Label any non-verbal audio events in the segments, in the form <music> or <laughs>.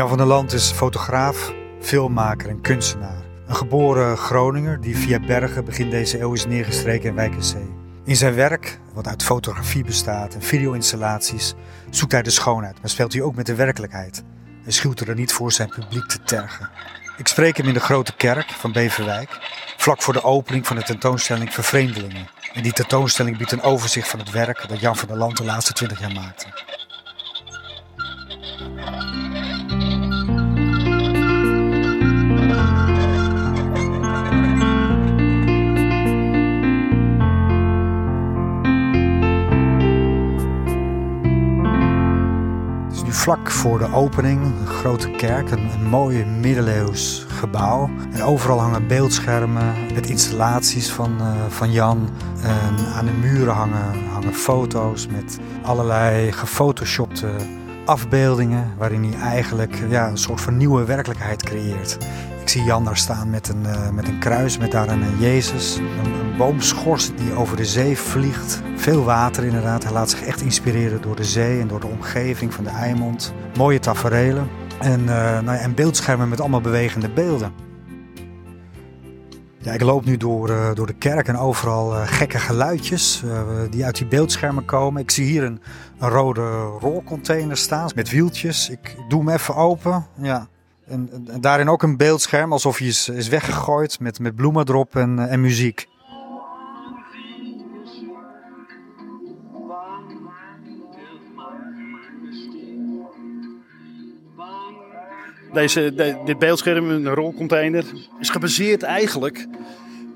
Jan van der Land is fotograaf, filmmaker en kunstenaar. Een geboren Groninger die via Bergen begin deze eeuw is neergestreken in Wijk In zijn werk, wat uit fotografie bestaat en video-installaties, zoekt hij de schoonheid, maar speelt hij ook met de werkelijkheid. Hij schuwt er niet voor zijn publiek te tergen. Ik spreek hem in de grote kerk van Beverwijk, vlak voor de opening van de tentoonstelling Vervreemdelingen. En die tentoonstelling biedt een overzicht van het werk dat Jan van der Land de laatste twintig jaar maakte. Vlak voor de opening, een grote kerk, een, mooi middeleeuws gebouw. En overal hangen beeldschermen met installaties van, uh, van Jan. En aan de muren hangen, hangen foto's met allerlei gefotoshopte afbeeldingen. Waarin hij eigenlijk ja, een soort van nieuwe werkelijkheid creëert. Ik zie Jan daar staan met een, uh, met een kruis, met daar een Jezus. Boomschors die over de zee vliegt. Veel water inderdaad. Hij laat zich echt inspireren door de zee en door de omgeving van de Eimond. Mooie taferelen. En, uh, nou ja, en beeldschermen met allemaal bewegende beelden. Ja, ik loop nu door, uh, door de kerk en overal uh, gekke geluidjes die uit die beeldschermen komen. Ik zie hier een, een rode rolcontainer staan met wieltjes. Ik doe hem even open. Ja, en, en, daarin ook een beeldscherm, alsof hij is, is weggegooid met, met bloemen erop en, en muziek. Deze, de, dit beeldscherm, een rolcontainer, is gebaseerd eigenlijk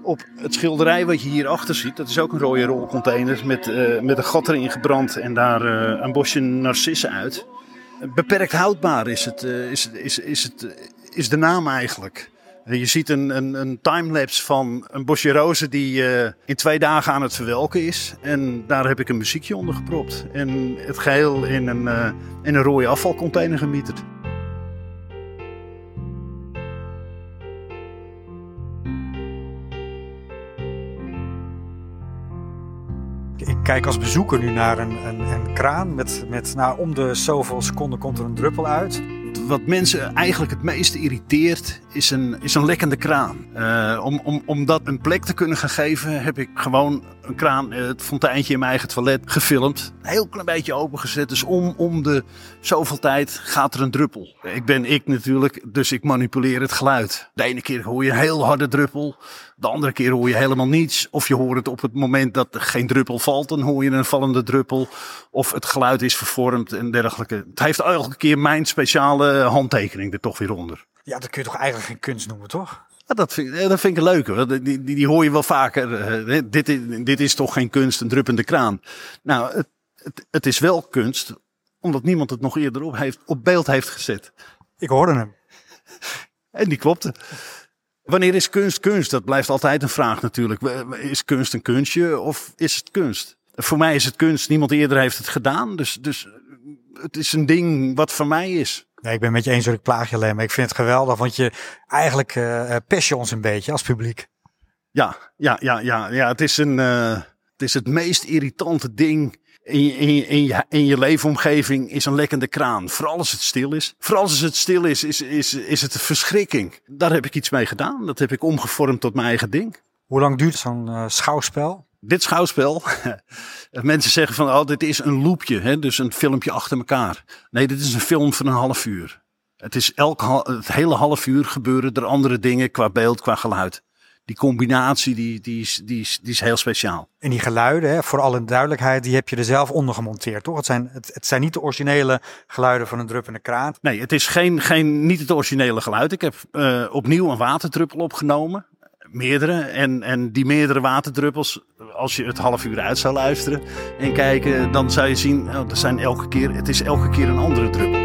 op het schilderij wat je hier achter ziet. Dat is ook een rode rolcontainer met, uh, met een gat erin gebrand en daar uh, een bosje narcissen uit. Beperkt houdbaar is, het, uh, is, is, is, het, is de naam eigenlijk. Je ziet een, een, een timelapse van een bosje rozen die in twee dagen aan het verwelken is. En daar heb ik een muziekje onder gepropt. En het geheel in een, in een rode afvalcontainer gemieterd. Kijk als bezoeker nu naar een, een, kraan met, met nou, om de zoveel seconden komt er een druppel uit wat mensen eigenlijk het meeste irriteert, is een, is een lekkende kraan. Uh, om, om, om dat een plek te kunnen geven, heb ik gewoon een kraan, het fonteintje in mijn eigen toilet, gefilmd. Een heel klein beetje opengezet. Dus om, om de zoveel tijd gaat er een druppel. Ik ben ik natuurlijk, dus ik manipuleer het geluid. De ene keer hoor je een heel harde druppel. De andere keer hoor je helemaal niets. Of je hoort het op het moment dat er geen druppel valt, dan hoor je een vallende druppel. Of het geluid is vervormd en dergelijke. Het heeft elke keer mijn speciale handtekening er toch weer onder. Ja, dat kun je toch eigenlijk geen kunst noemen, toch? Ja, dat, vind, dat vind ik leuk hoor. Die, die, die hoor je wel vaker. Uh, dit, dit is toch geen kunst, een druppende kraan. Nou, het, het, het is wel kunst, omdat niemand het nog eerder op, heeft, op beeld heeft gezet. Ik hoorde hem. <laughs> En die klopte. Wanneer is kunst kunst? Dat blijft altijd een vraag natuurlijk. Is kunst een kunstje of is het kunst? Voor mij is het kunst. Niemand eerder heeft het gedaan. Dus, dus het is een ding wat voor mij is. Nee, ik ben met je eens dat ik plaag je alleen. Maar ik vind het geweldig, want je eigenlijk uh, pest je ons een beetje als publiek. Ja, ja, ja, ja. ja het, is een, uh, het is het meest irritante ding in je, in, je, in, je, in je leefomgeving is een lekkende kraan. Vooral als het stil is. Vooral als het stil is, is, is, is het een verschrikking. Daar heb ik iets mee gedaan. Dat heb ik omgevormd tot mijn eigen ding. Hoe lang duurt zo'n uh, schouwspel? Dit schouwspel, <laughs> mensen zeggen van, oh, dit is een loopje, hè? dus een filmpje achter elkaar. Nee, dit is een film van een half uur. Het is elk, het hele half uur gebeuren er andere dingen qua beeld, qua geluid die combinatie die, die, is, die, is, die is heel speciaal. En die geluiden, hè, voor alle duidelijkheid, die heb je er zelf onder gemonteerd, toch? Het zijn, het, het zijn niet de originele geluiden van een druppende kraan. Nee, het is geen, geen, niet het originele geluid. Ik heb uh, opnieuw een waterdruppel opgenomen. Meerdere. En, en die meerdere waterdruppels, als je het half uur uit zou luisteren en kijken, dan zou je zien, oh, er zijn elke keer, het is elke keer een andere druppel.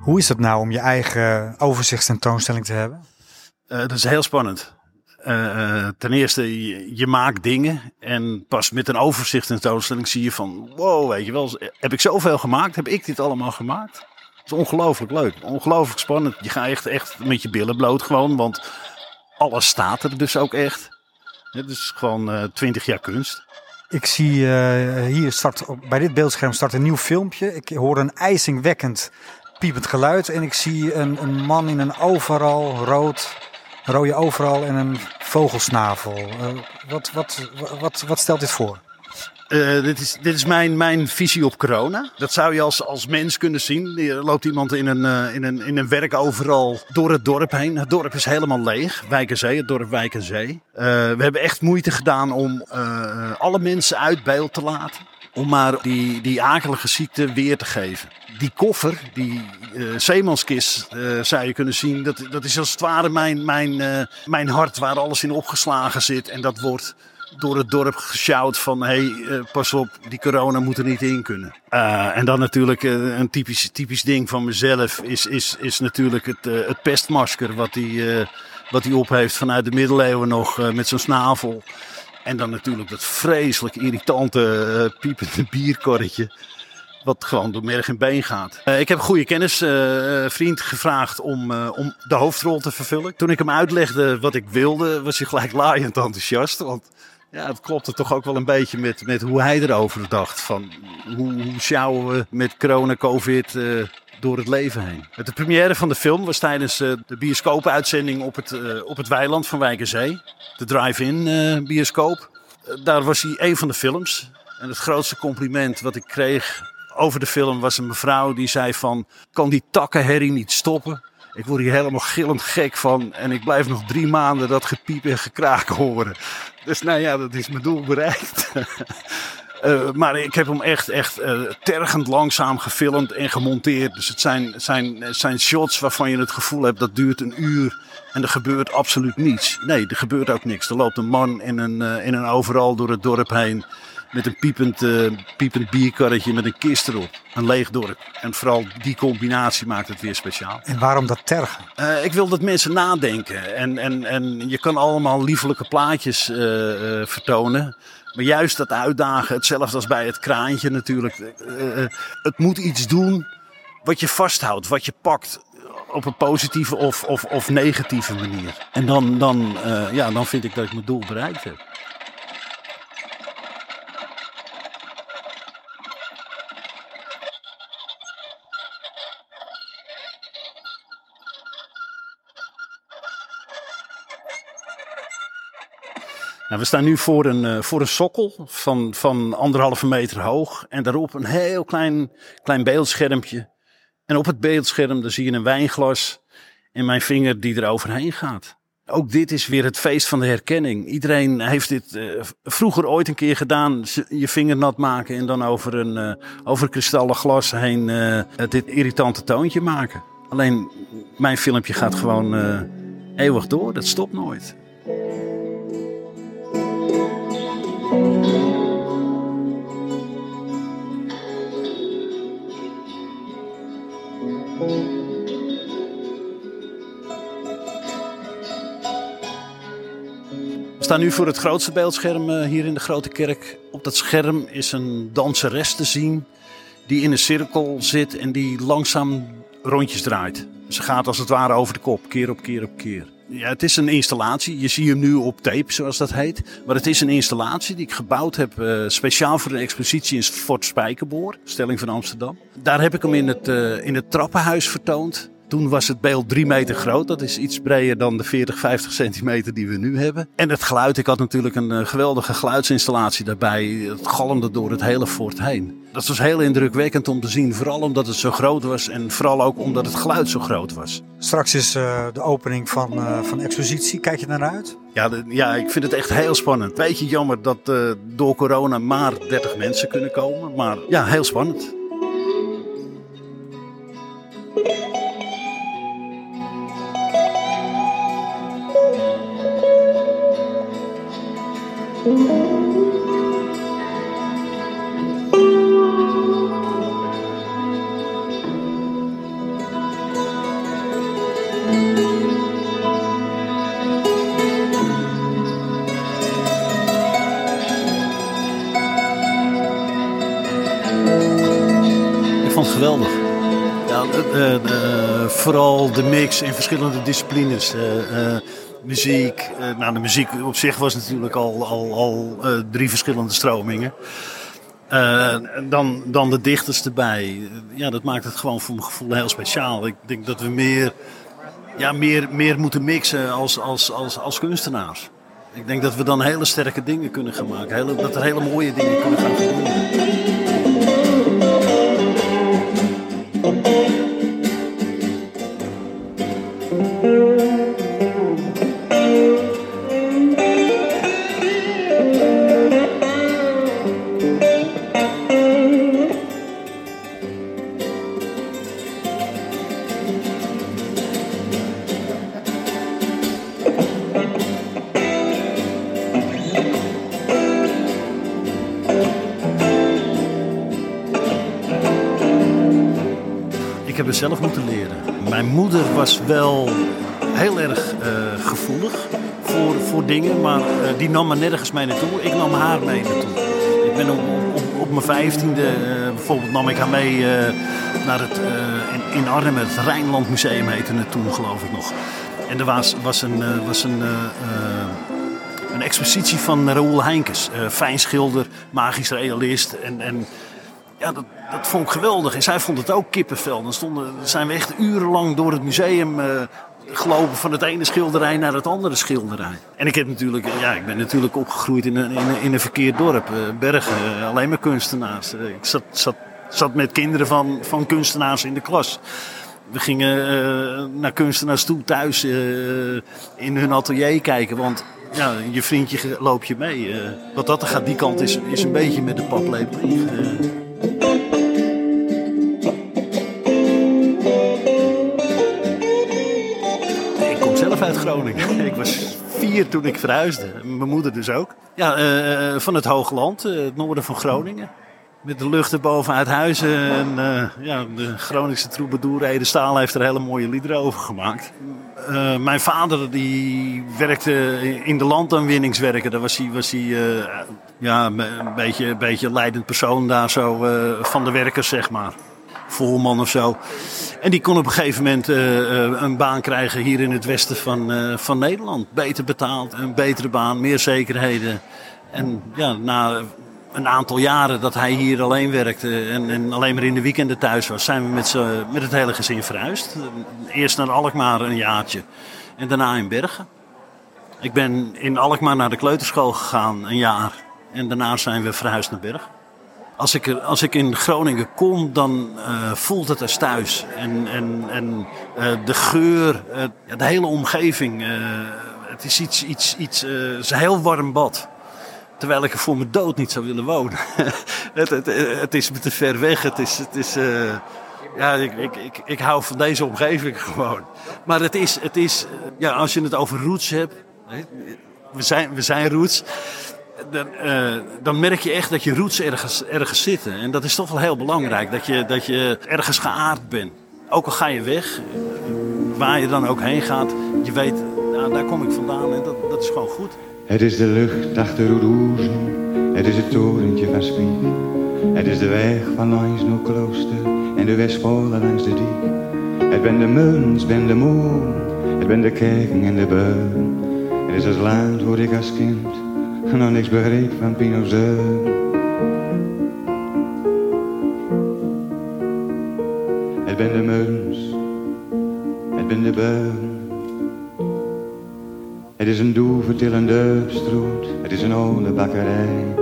Hoe is het nou om je eigen overzichtstentoonstelling te hebben? Uh, dat is heel spannend. Uh, ten eerste, je, maakt dingen en pas met een overzicht tentoonstelling zie je van, wow, weet je wel, heb ik zoveel gemaakt? Heb ik dit allemaal gemaakt? Dat is ongelooflijk leuk, ongelooflijk spannend. Je gaat echt, echt met je billen bloot gewoon, want alles staat er dus ook echt. Het is gewoon twintig jaar kunst. Ik zie hier start, bij dit beeldscherm start een nieuw filmpje. Ik hoor een ijzingwekkend piepend geluid. En ik zie een, een man in een overal, rood, rode overal en een vogelsnavel. Uh, wat, wat, wat, wat stelt dit voor? Uh, dit is, dit is mijn, mijn visie op corona. Dat zou je als, als mens kunnen zien. Er loopt iemand in een, uh, in, een, in een werk overal door het dorp heen. Het dorp is helemaal leeg. Wijkenzee, het dorp Wijkenzee. We hebben echt moeite gedaan om alle mensen uit beeld te laten. Om maar die, die akelige ziekte weer te geven. Die koffer, die zeemanskist, zou je kunnen zien. Dat, dat is als het ware mijn, mijn, mijn hart waar alles in opgeslagen zit. En dat wordt door het dorp gesjouwd van hé, hey, uh, pas op, die corona moet er niet in kunnen. Uh, en dan natuurlijk uh, een typisch, typisch ding van mezelf is, is, is natuurlijk het, het pestmasker wat hij wat hij op heeft vanuit de middeleeuwen nog met zijn snavel. En dan natuurlijk dat vreselijk irritante piepende bierkorretje. Wat gewoon door merg en been gaat. Uh, ik heb een goede kennisvriend uh, gevraagd om, om de hoofdrol te vervullen. Toen ik hem uitlegde wat ik wilde, was hij gelijk laaiend enthousiast. Want ja, het klopte toch ook wel een beetje met, met hoe hij erover dacht. Van hoe, hoe we met corona, covid door het leven heen. De première van de film was tijdens uh, de bioscoopuitzending op het, uh, op het weiland van Wijkenzee. De drive-in bioscoop. daar was hij een van de films. En het grootste compliment wat ik kreeg over de film was een mevrouw die zei van... Kan die takkenherrie niet stoppen? Ik word hier helemaal gillend gek van. En ik blijf nog drie maanden dat gepiep en gekraak horen. Dus nou ja, dat is mijn doel bereikt. <laughs> Uh, maar ik heb hem echt, echt uh, tergend langzaam gefilmd en gemonteerd. Dus het zijn, zijn, zijn shots waarvan je het gevoel hebt dat duurt een uur en er gebeurt absoluut niets. Nee, er gebeurt ook niks. Er loopt een man in een, uh, in een overal door het dorp heen met een piepend, piepend bierkarretje met een kist erop. Een leeg dorp. En vooral die combinatie maakt het weer speciaal. En waarom dat tergen? Ik wil dat mensen nadenken. En, en, en je kan allemaal liefelijke plaatjes vertonen. Maar juist dat uitdagen, hetzelfde als bij het kraantje natuurlijk. het moet iets doen wat je vasthoudt, wat je pakt op een positieve of, of, of negatieve manier. En dan, dan, ja, dan vind ik dat ik mijn doel bereikt heb. Nou, we staan nu voor een, uh, voor een sokkel van, van anderhalve meter hoog. En daarop een heel klein, klein beeldschermpje. En op het beeldscherm daar zie je een wijnglas en mijn vinger die er overheen gaat. Ook dit is weer het feest van de herkenning. Iedereen heeft dit uh, vroeger ooit een keer gedaan. Je vinger nat maken en dan over een, uh, over kristallen glas heen dit irritante toontje maken. Alleen mijn filmpje gaat gewoon eeuwig door. Dat stopt nooit. Staan nu voor het grootste beeldscherm eh, hier in de Grote Kerk. Op dat scherm is een danseres te zien die in een cirkel zit en die langzaam rondjes draait. Ze gaat als het ware over de kop, keer op keer op keer. Ja, het is een installatie. Je ziet hem nu op tape, zoals dat heet. Maar het is een installatie die ik gebouwd heb uh, speciaal voor een expositie in Fort Spijkerboor, stelling van Amsterdam. Daar heb ik hem in het, uh, in het trappenhuis vertoond. Toen was het beeld drie meter groot. Dat is iets breder dan de 40, 50 centimeter die we nu hebben. En het geluid, ik had natuurlijk een uh, geweldige geluidsinstallatie daarbij. Het galmde door het hele fort heen. Dat was heel indrukwekkend om te zien. Vooral omdat het zo groot was en vooral ook omdat het geluid zo groot was. Straks is uh, de opening van, uh, van expositie. Kijk je naar uit? Ja, de, ja, ik vind het echt heel spannend. Beetje jammer dat door corona maar 30 mensen kunnen komen. Maar ja, heel spannend. Geweldig. Ja, uh, uh, vooral de mix in verschillende disciplines. Muziek. Uh, nou, de muziek op zich was natuurlijk al, al, al uh, drie verschillende stromingen. Uh, dan, dan de dichters erbij. Ja, dat maakt het gewoon voor mijn gevoel heel speciaal. Ik denk dat we meer, ja, meer, meer moeten mixen als, als, als, als kunstenaars. Ik denk dat we dan hele sterke dingen kunnen gaan maken. Hele, dat er hele mooie dingen kunnen gaan gebeuren. Heel erg uh, gevoelig voor, voor dingen, maar uh, die nam me nergens mee naartoe. Ik nam haar mee naartoe. Ik ben op, op, op mijn vijftiende, uh, bijvoorbeeld nam ik haar mee naar het, in, in Arnhem, het Rijnland Museum heette het toen geloof ik nog. En er was, was een, was een, een expositie van Raoul Heinkes, fijn schilder, magisch realist en... en ja, dat, dat vond ik geweldig. En zij vond het ook kippenvel. Dan stonden, zijn we echt urenlang door het museum gelopen van het ene schilderij naar het andere schilderij. En ik, heb natuurlijk, ja, ik ben natuurlijk opgegroeid in een, in een, in een verkeerd dorp. Uh, Bergen, uh, alleen maar kunstenaars. ik zat, zat, zat met kinderen van, van kunstenaars in de klas. We gingen naar kunstenaars toe thuis in hun atelier kijken. Want ja, je vriendje loop je mee. wat dat er gaat, die kant is, is een beetje met de paplepel Groningen. Ik was vier toen ik verhuisde. Mijn moeder dus ook. Ja, uh, van het Hoogland, uh, het noorden van Groningen. Met de lucht erboven uit huizen. En uh, ja, de Groningse troubadour Ede Staal heeft er hele mooie liederen over gemaakt. Mijn vader die werkte in de landaanwinningswerken. Daar was hij, was hij ja, een beetje, een beetje leidend persoon daar zo van de werkers, zeg maar. Voorman of zo. En die kon op een gegeven moment een baan krijgen hier in het westen van, van Nederland. Beter betaald, een betere baan, meer zekerheden. En ja, na een aantal jaren dat hij hier alleen werkte en, en alleen maar in de weekenden thuis was, zijn we met, met het hele gezin verhuisd. Eerst naar Alkmaar een jaartje en daarna in Bergen. Ik ben in Alkmaar naar de kleuterschool gegaan een jaar en daarna zijn we verhuisd naar Bergen. Als ik, als ik in Groningen kom, dan uh, voelt het als thuis. En, en, en uh, de geur, uh, de hele omgeving. het is iets, iets, iets, een heel warm bad. Terwijl ik er voor mijn dood niet zou willen wonen. <laughs> het, het, het, is me te ver weg. Het is, het is, ja, ik, ik, ik, ik hou van deze omgeving <laughs> gewoon. Maar het is, het is ja, als je het over roots hebt. We zijn, we zijn roots. Dan, uh, dan, merk je echt dat je roots ergens, ergens zitten. En dat is toch wel heel belangrijk. Dat je, dat je ergens geaard bent. Ook al ga je weg, waar je dan ook heen gaat. Je weet, nou, daar kom ik vandaan en dat, dat is gewoon goed. Het is de lucht achter Roeroezen, het is het torentje van Spiek. Het is de weg van langs naar klooster en de Westvolle langs de diek. Het ben de muns, ben de moon, het ben de kerken en de beun. Het is het land waar ik als kind nog niks begreep van Pinozeun. Het ben de muns, het ben de beun. Het is een doevertillende stroot, het is een oude bakkerij.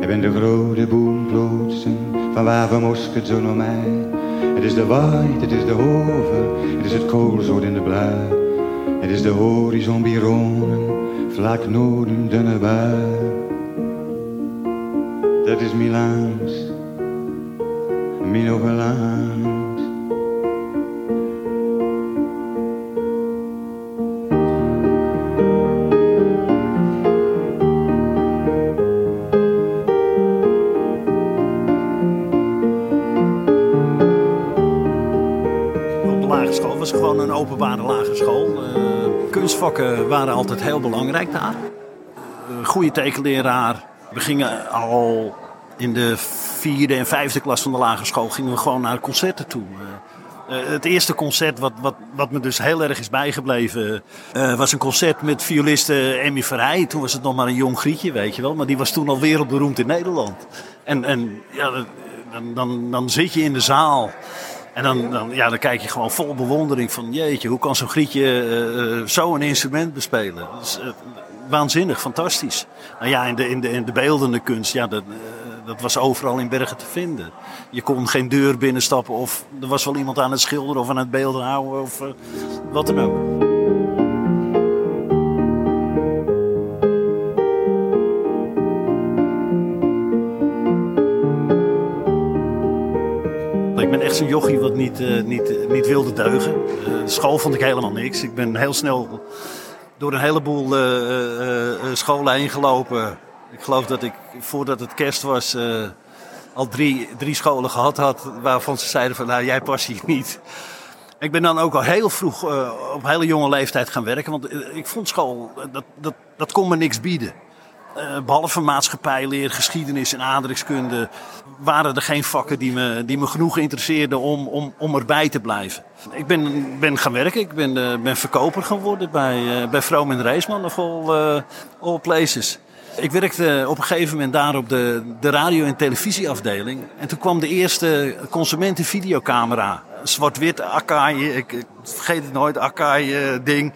Ik ben de grote boomplotsen van waar we mosket zo naar mij. Het is de waait, het is de hoven, het is het koolzoot in de blauw. Het is de horizon bironen, vlak noorden dunne bui. Dat is Milaans, Minogelaan. openbare lagere school. Uh, kunstvakken waren altijd heel belangrijk daar. Uh, goede tekenleraar. We gingen al in de vierde en vijfde klas van de lagere school gingen we gewoon naar concerten toe. Eh, het eerste concert wat, wat, wat me dus heel erg is bijgebleven... eh, was een concert met violiste Emmy Verheij. Toen was het nog maar een jong grietje, weet je wel. Maar die was toen al wereldberoemd in Nederland. En, en ja, dan, dan, dan zit je in de zaal... En dan, dan, ja, dan kijk je gewoon vol bewondering van... jeetje, hoe kan zo'n grietje eh, eh, zo een instrument bespelen? Dat is, eh, waanzinnig, fantastisch. Nou ja, in de, in de, in de beeldende kunst, ja, dat, dat was overal in Bergen te vinden. Je kon geen deur binnenstappen of er was wel iemand aan het schilderen of aan het beelden houden of wat dan ook. Echt zo'n jochie wat niet, eh, niet, eh, niet wilde deugen. Eh, school vond ik helemaal niks. Ik ben heel snel door een heleboel scholen heen gelopen. Ik geloof dat ik voordat het kerst was al drie, drie scholen gehad had waarvan ze zeiden van nou jij past hier niet. Ik ben dan ook al heel vroeg op hele jonge leeftijd gaan werken. Want ik vond school, dat, dat, dat kon me niks bieden. Eh, behalve maatschappijleer, geschiedenis en aardrijkskunde waren er geen vakken die me, die me genoeg interesseerden om, om, om erbij te blijven. Ik ben, ben gaan werken, ik ben, eh, ben verkoper geworden bij, eh bij Vroom en Reisman of all, all places. Ik werkte op een gegeven moment daar op de, de radio- en televisieafdeling. En toen kwam de eerste consumentenvideocamera. Zwart-wit Akai, ik, ik vergeet het nooit, Akai-ding.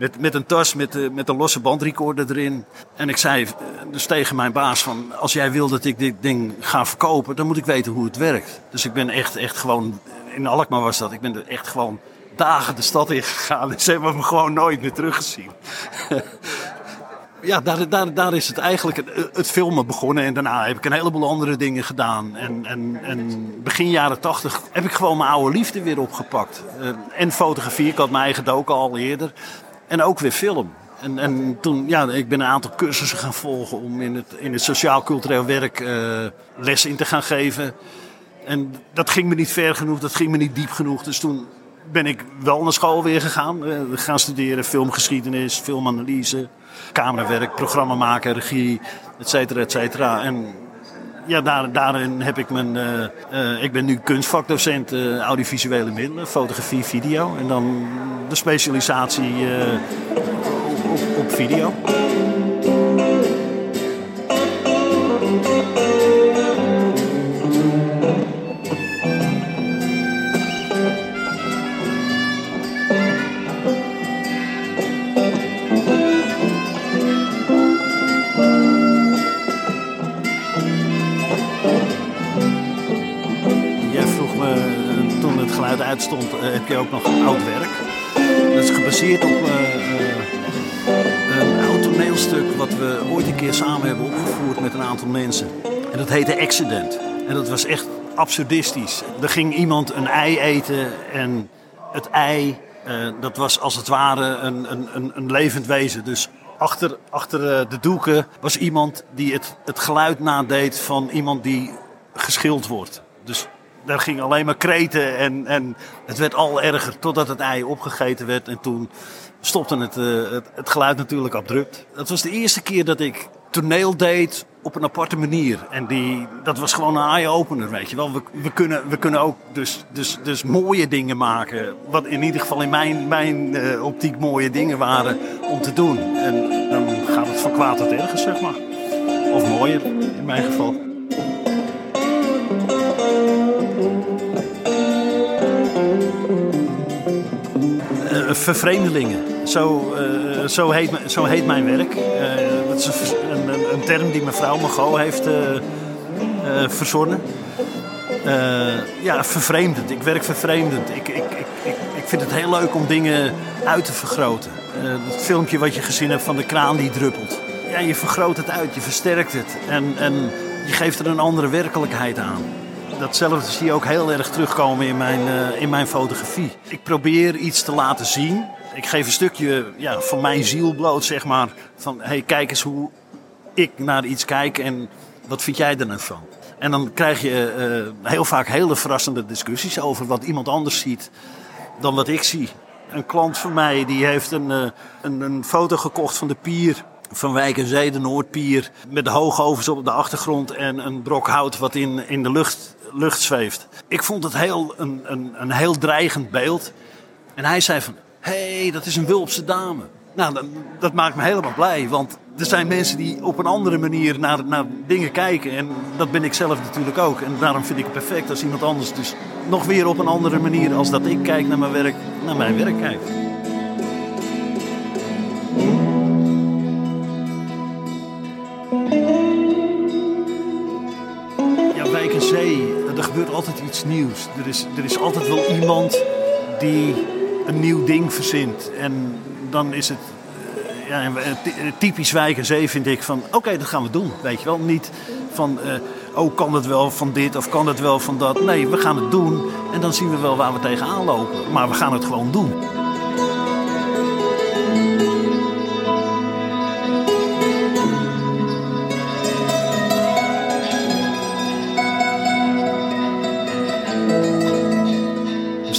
Met, met een tas met, eh, met een losse bandrecorder erin. En ik zei eh, dus tegen mijn baas van... als jij wil dat ik dit ding ga verkopen... dan moet ik weten hoe het werkt. Dus ik ben echt, echt gewoon... In Alkmaar was dat. Ik ben er echt gewoon dagen de stad in gegaan. En ze hebben me gewoon nooit meer teruggezien. <laughs> ja, daar, daar, daar is het eigenlijk het, het filmen begonnen. En daarna heb ik een heleboel andere dingen gedaan. En, en, en begin jaren tachtig heb ik gewoon mijn oude liefde weer opgepakt. Eh, en fotografie, ik had mijn eigen doken al eerder. En ook weer film. En, en toen, ja, ik ben een aantal cursussen gaan volgen om in het, in het sociaal-cultureel werk eh, les in te gaan geven. En dat ging me niet ver genoeg, dat ging me niet diep genoeg. Dus toen ben ik wel naar school weer gegaan. eh, gaan studeren filmgeschiedenis, filmanalyse, camerawerk, programma maken, regie, et cetera, et cetera. En ja, daar, daarin heb ik mijn. eh, eh, ik ben nu kunstvakdocent eh, audiovisuele middelen, fotografie, video. En dan de specialisatie op, op video. Je ook nog oud werk? Dat is gebaseerd op eh, eh, een oud toneelstuk wat we ooit een keer samen hebben opgevoerd met een aantal mensen. En dat heette Accident. En dat was echt absurdistisch. Er ging iemand een ei eten en het ei, eh, dat was als het ware een, een, een, levend wezen. Dus achter, achter de doeken was iemand die het, het geluid nadeed van iemand die geschild wordt. Dus daar ging alleen maar kreten en, en het werd al erger totdat het ei opgegeten werd. En toen stopte het, eh, het, het geluid natuurlijk abrupt. Dat was de eerste keer dat ik toneel deed op een aparte manier. En die, dat was gewoon een eye-opener, weet je wel. We, we, kunnen, we kunnen ook dus, dus, dus mooie dingen maken. Wat in ieder geval in mijn, mijn eh, optiek mooie dingen waren om te doen. En dan gaat het van kwaad tot erger, zeg maar. Of mooier, in mijn geval. Vervreemdelingen. Zo, eh, zo, heet, zo heet mijn werk. Eh, dat is een, een, een- term die mevrouw Mago heeft eh, eh, verzonnen. Eh, ja, vervreemdend. Ik werk vervreemdend. Ik, ik, ik, ik, vind het heel leuk om dingen uit te vergroten. Eh het filmpje wat je gezien hebt van de kraan die druppelt. Ja, je vergroot het uit, je versterkt het. En, en je geeft er een andere werkelijkheid aan. Datzelfde zie je ook heel erg terugkomen in mijn, eh, in mijn fotografie. Ik probeer iets te laten zien. Ik geef een stukje ja, van mijn ziel bloot, zeg maar. Van, hey, kijk eens hoe ik naar iets kijk en wat vind jij er nou van? En dan krijg je eh, heel vaak hele verrassende discussies over wat iemand anders ziet dan wat ik zie. Een klant van mij die heeft een, eh, een, een foto gekocht van de pier van Wijk en Zee, de Noordpier. Met de hoogovens op de achtergrond en een brok hout wat in, in de lucht lucht zweeft. Ik vond het heel, een, een, een heel dreigend beeld. En hij zei van, hé, hey, dat is een Wulpse dame. Nou, dat, dat, maakt me helemaal blij. Want er zijn mensen die op een andere manier naar, naar dingen kijken. En dat ben ik zelf natuurlijk ook. En daarom vind ik het perfect als iemand anders dus nog weer op een andere manier... als dat ik kijk naar mijn werk, naar mijn werk kijkt. Er gebeurt altijd iets nieuws. Er is, er is altijd wel iemand die een nieuw ding verzint. En dan is het ja, typisch Wijk Zee vind ik van oké, dat gaan we doen. Weet je wel, niet van uh, oh kan het wel van dit of kan het wel van dat. Nee, we gaan het doen en dan zien we wel waar we tegenaan lopen. Maar we gaan het gewoon doen.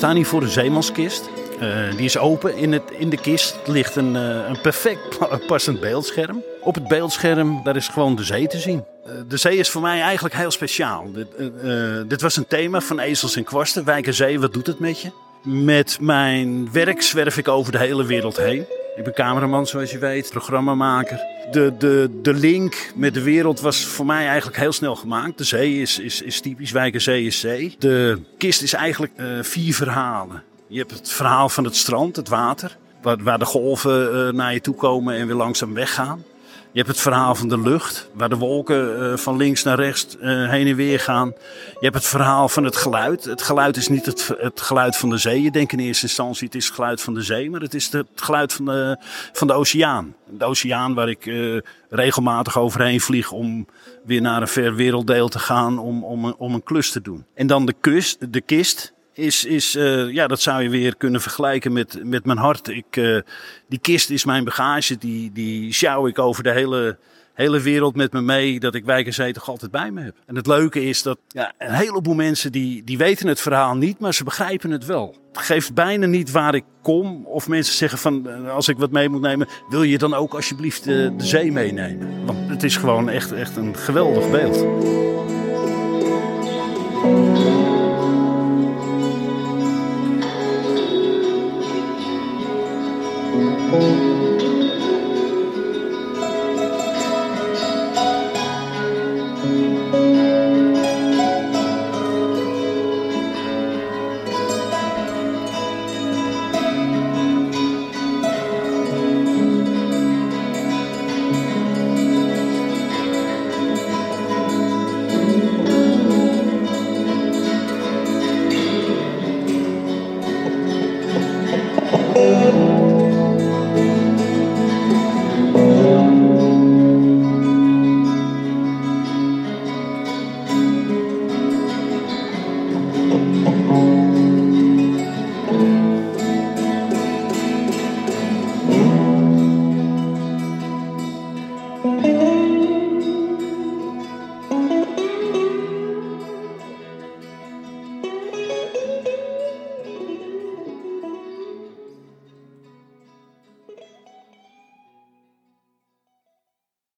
Staan hier voor de zeemanskist. Uh, die is open. In, het, in de kist ligt een, uh, een perfect passend beeldscherm. Op het beeldscherm daar is gewoon de zee te zien. Uh, de zee is voor mij eigenlijk heel speciaal. Dit, dit, was een thema van Ezels en Kwasten. Wijk Zee, wat doet het met je? Met mijn werk zwerf ik over de hele wereld heen. Ik ben cameraman, zoals je weet, programmamaker. De, de, de link met de wereld was voor mij eigenlijk heel snel gemaakt. De zee is, is, is typisch, Wijk Zee is zee. De kist is eigenlijk vier verhalen. Je hebt het verhaal van het strand, het water, waar, waar de golven uh, naar je toe komen en weer langzaam weggaan. Je hebt het verhaal van de lucht, waar de wolken uh, van links naar rechts uh, heen en weer gaan. Je hebt het verhaal van het geluid. Het geluid is niet het, het, geluid van de zee. Je denkt in eerste instantie het is het geluid van de zee, maar het is het geluid van de, van de oceaan. De oceaan waar ik regelmatig overheen vlieg om weer naar een ver werelddeel te gaan om, om, om een klus te doen. En dan de, kust, de kist is, is uh, ja, dat zou je weer kunnen vergelijken met, met mijn hart. Ik, uh, die kist is mijn bagage, die, die sjouw ik over de hele, hele wereld met me mee, dat ik Wijk en Zee toch altijd bij me heb. En het leuke is dat ja, een heleboel mensen die, die weten het verhaal niet, maar ze begrijpen het wel. Het geeft bijna niet waar ik kom. Of mensen zeggen van, eh, als ik wat mee moet nemen, wil je dan ook alsjeblieft de, de zee meenemen? Want het is gewoon echt, echt een geweldig beeld.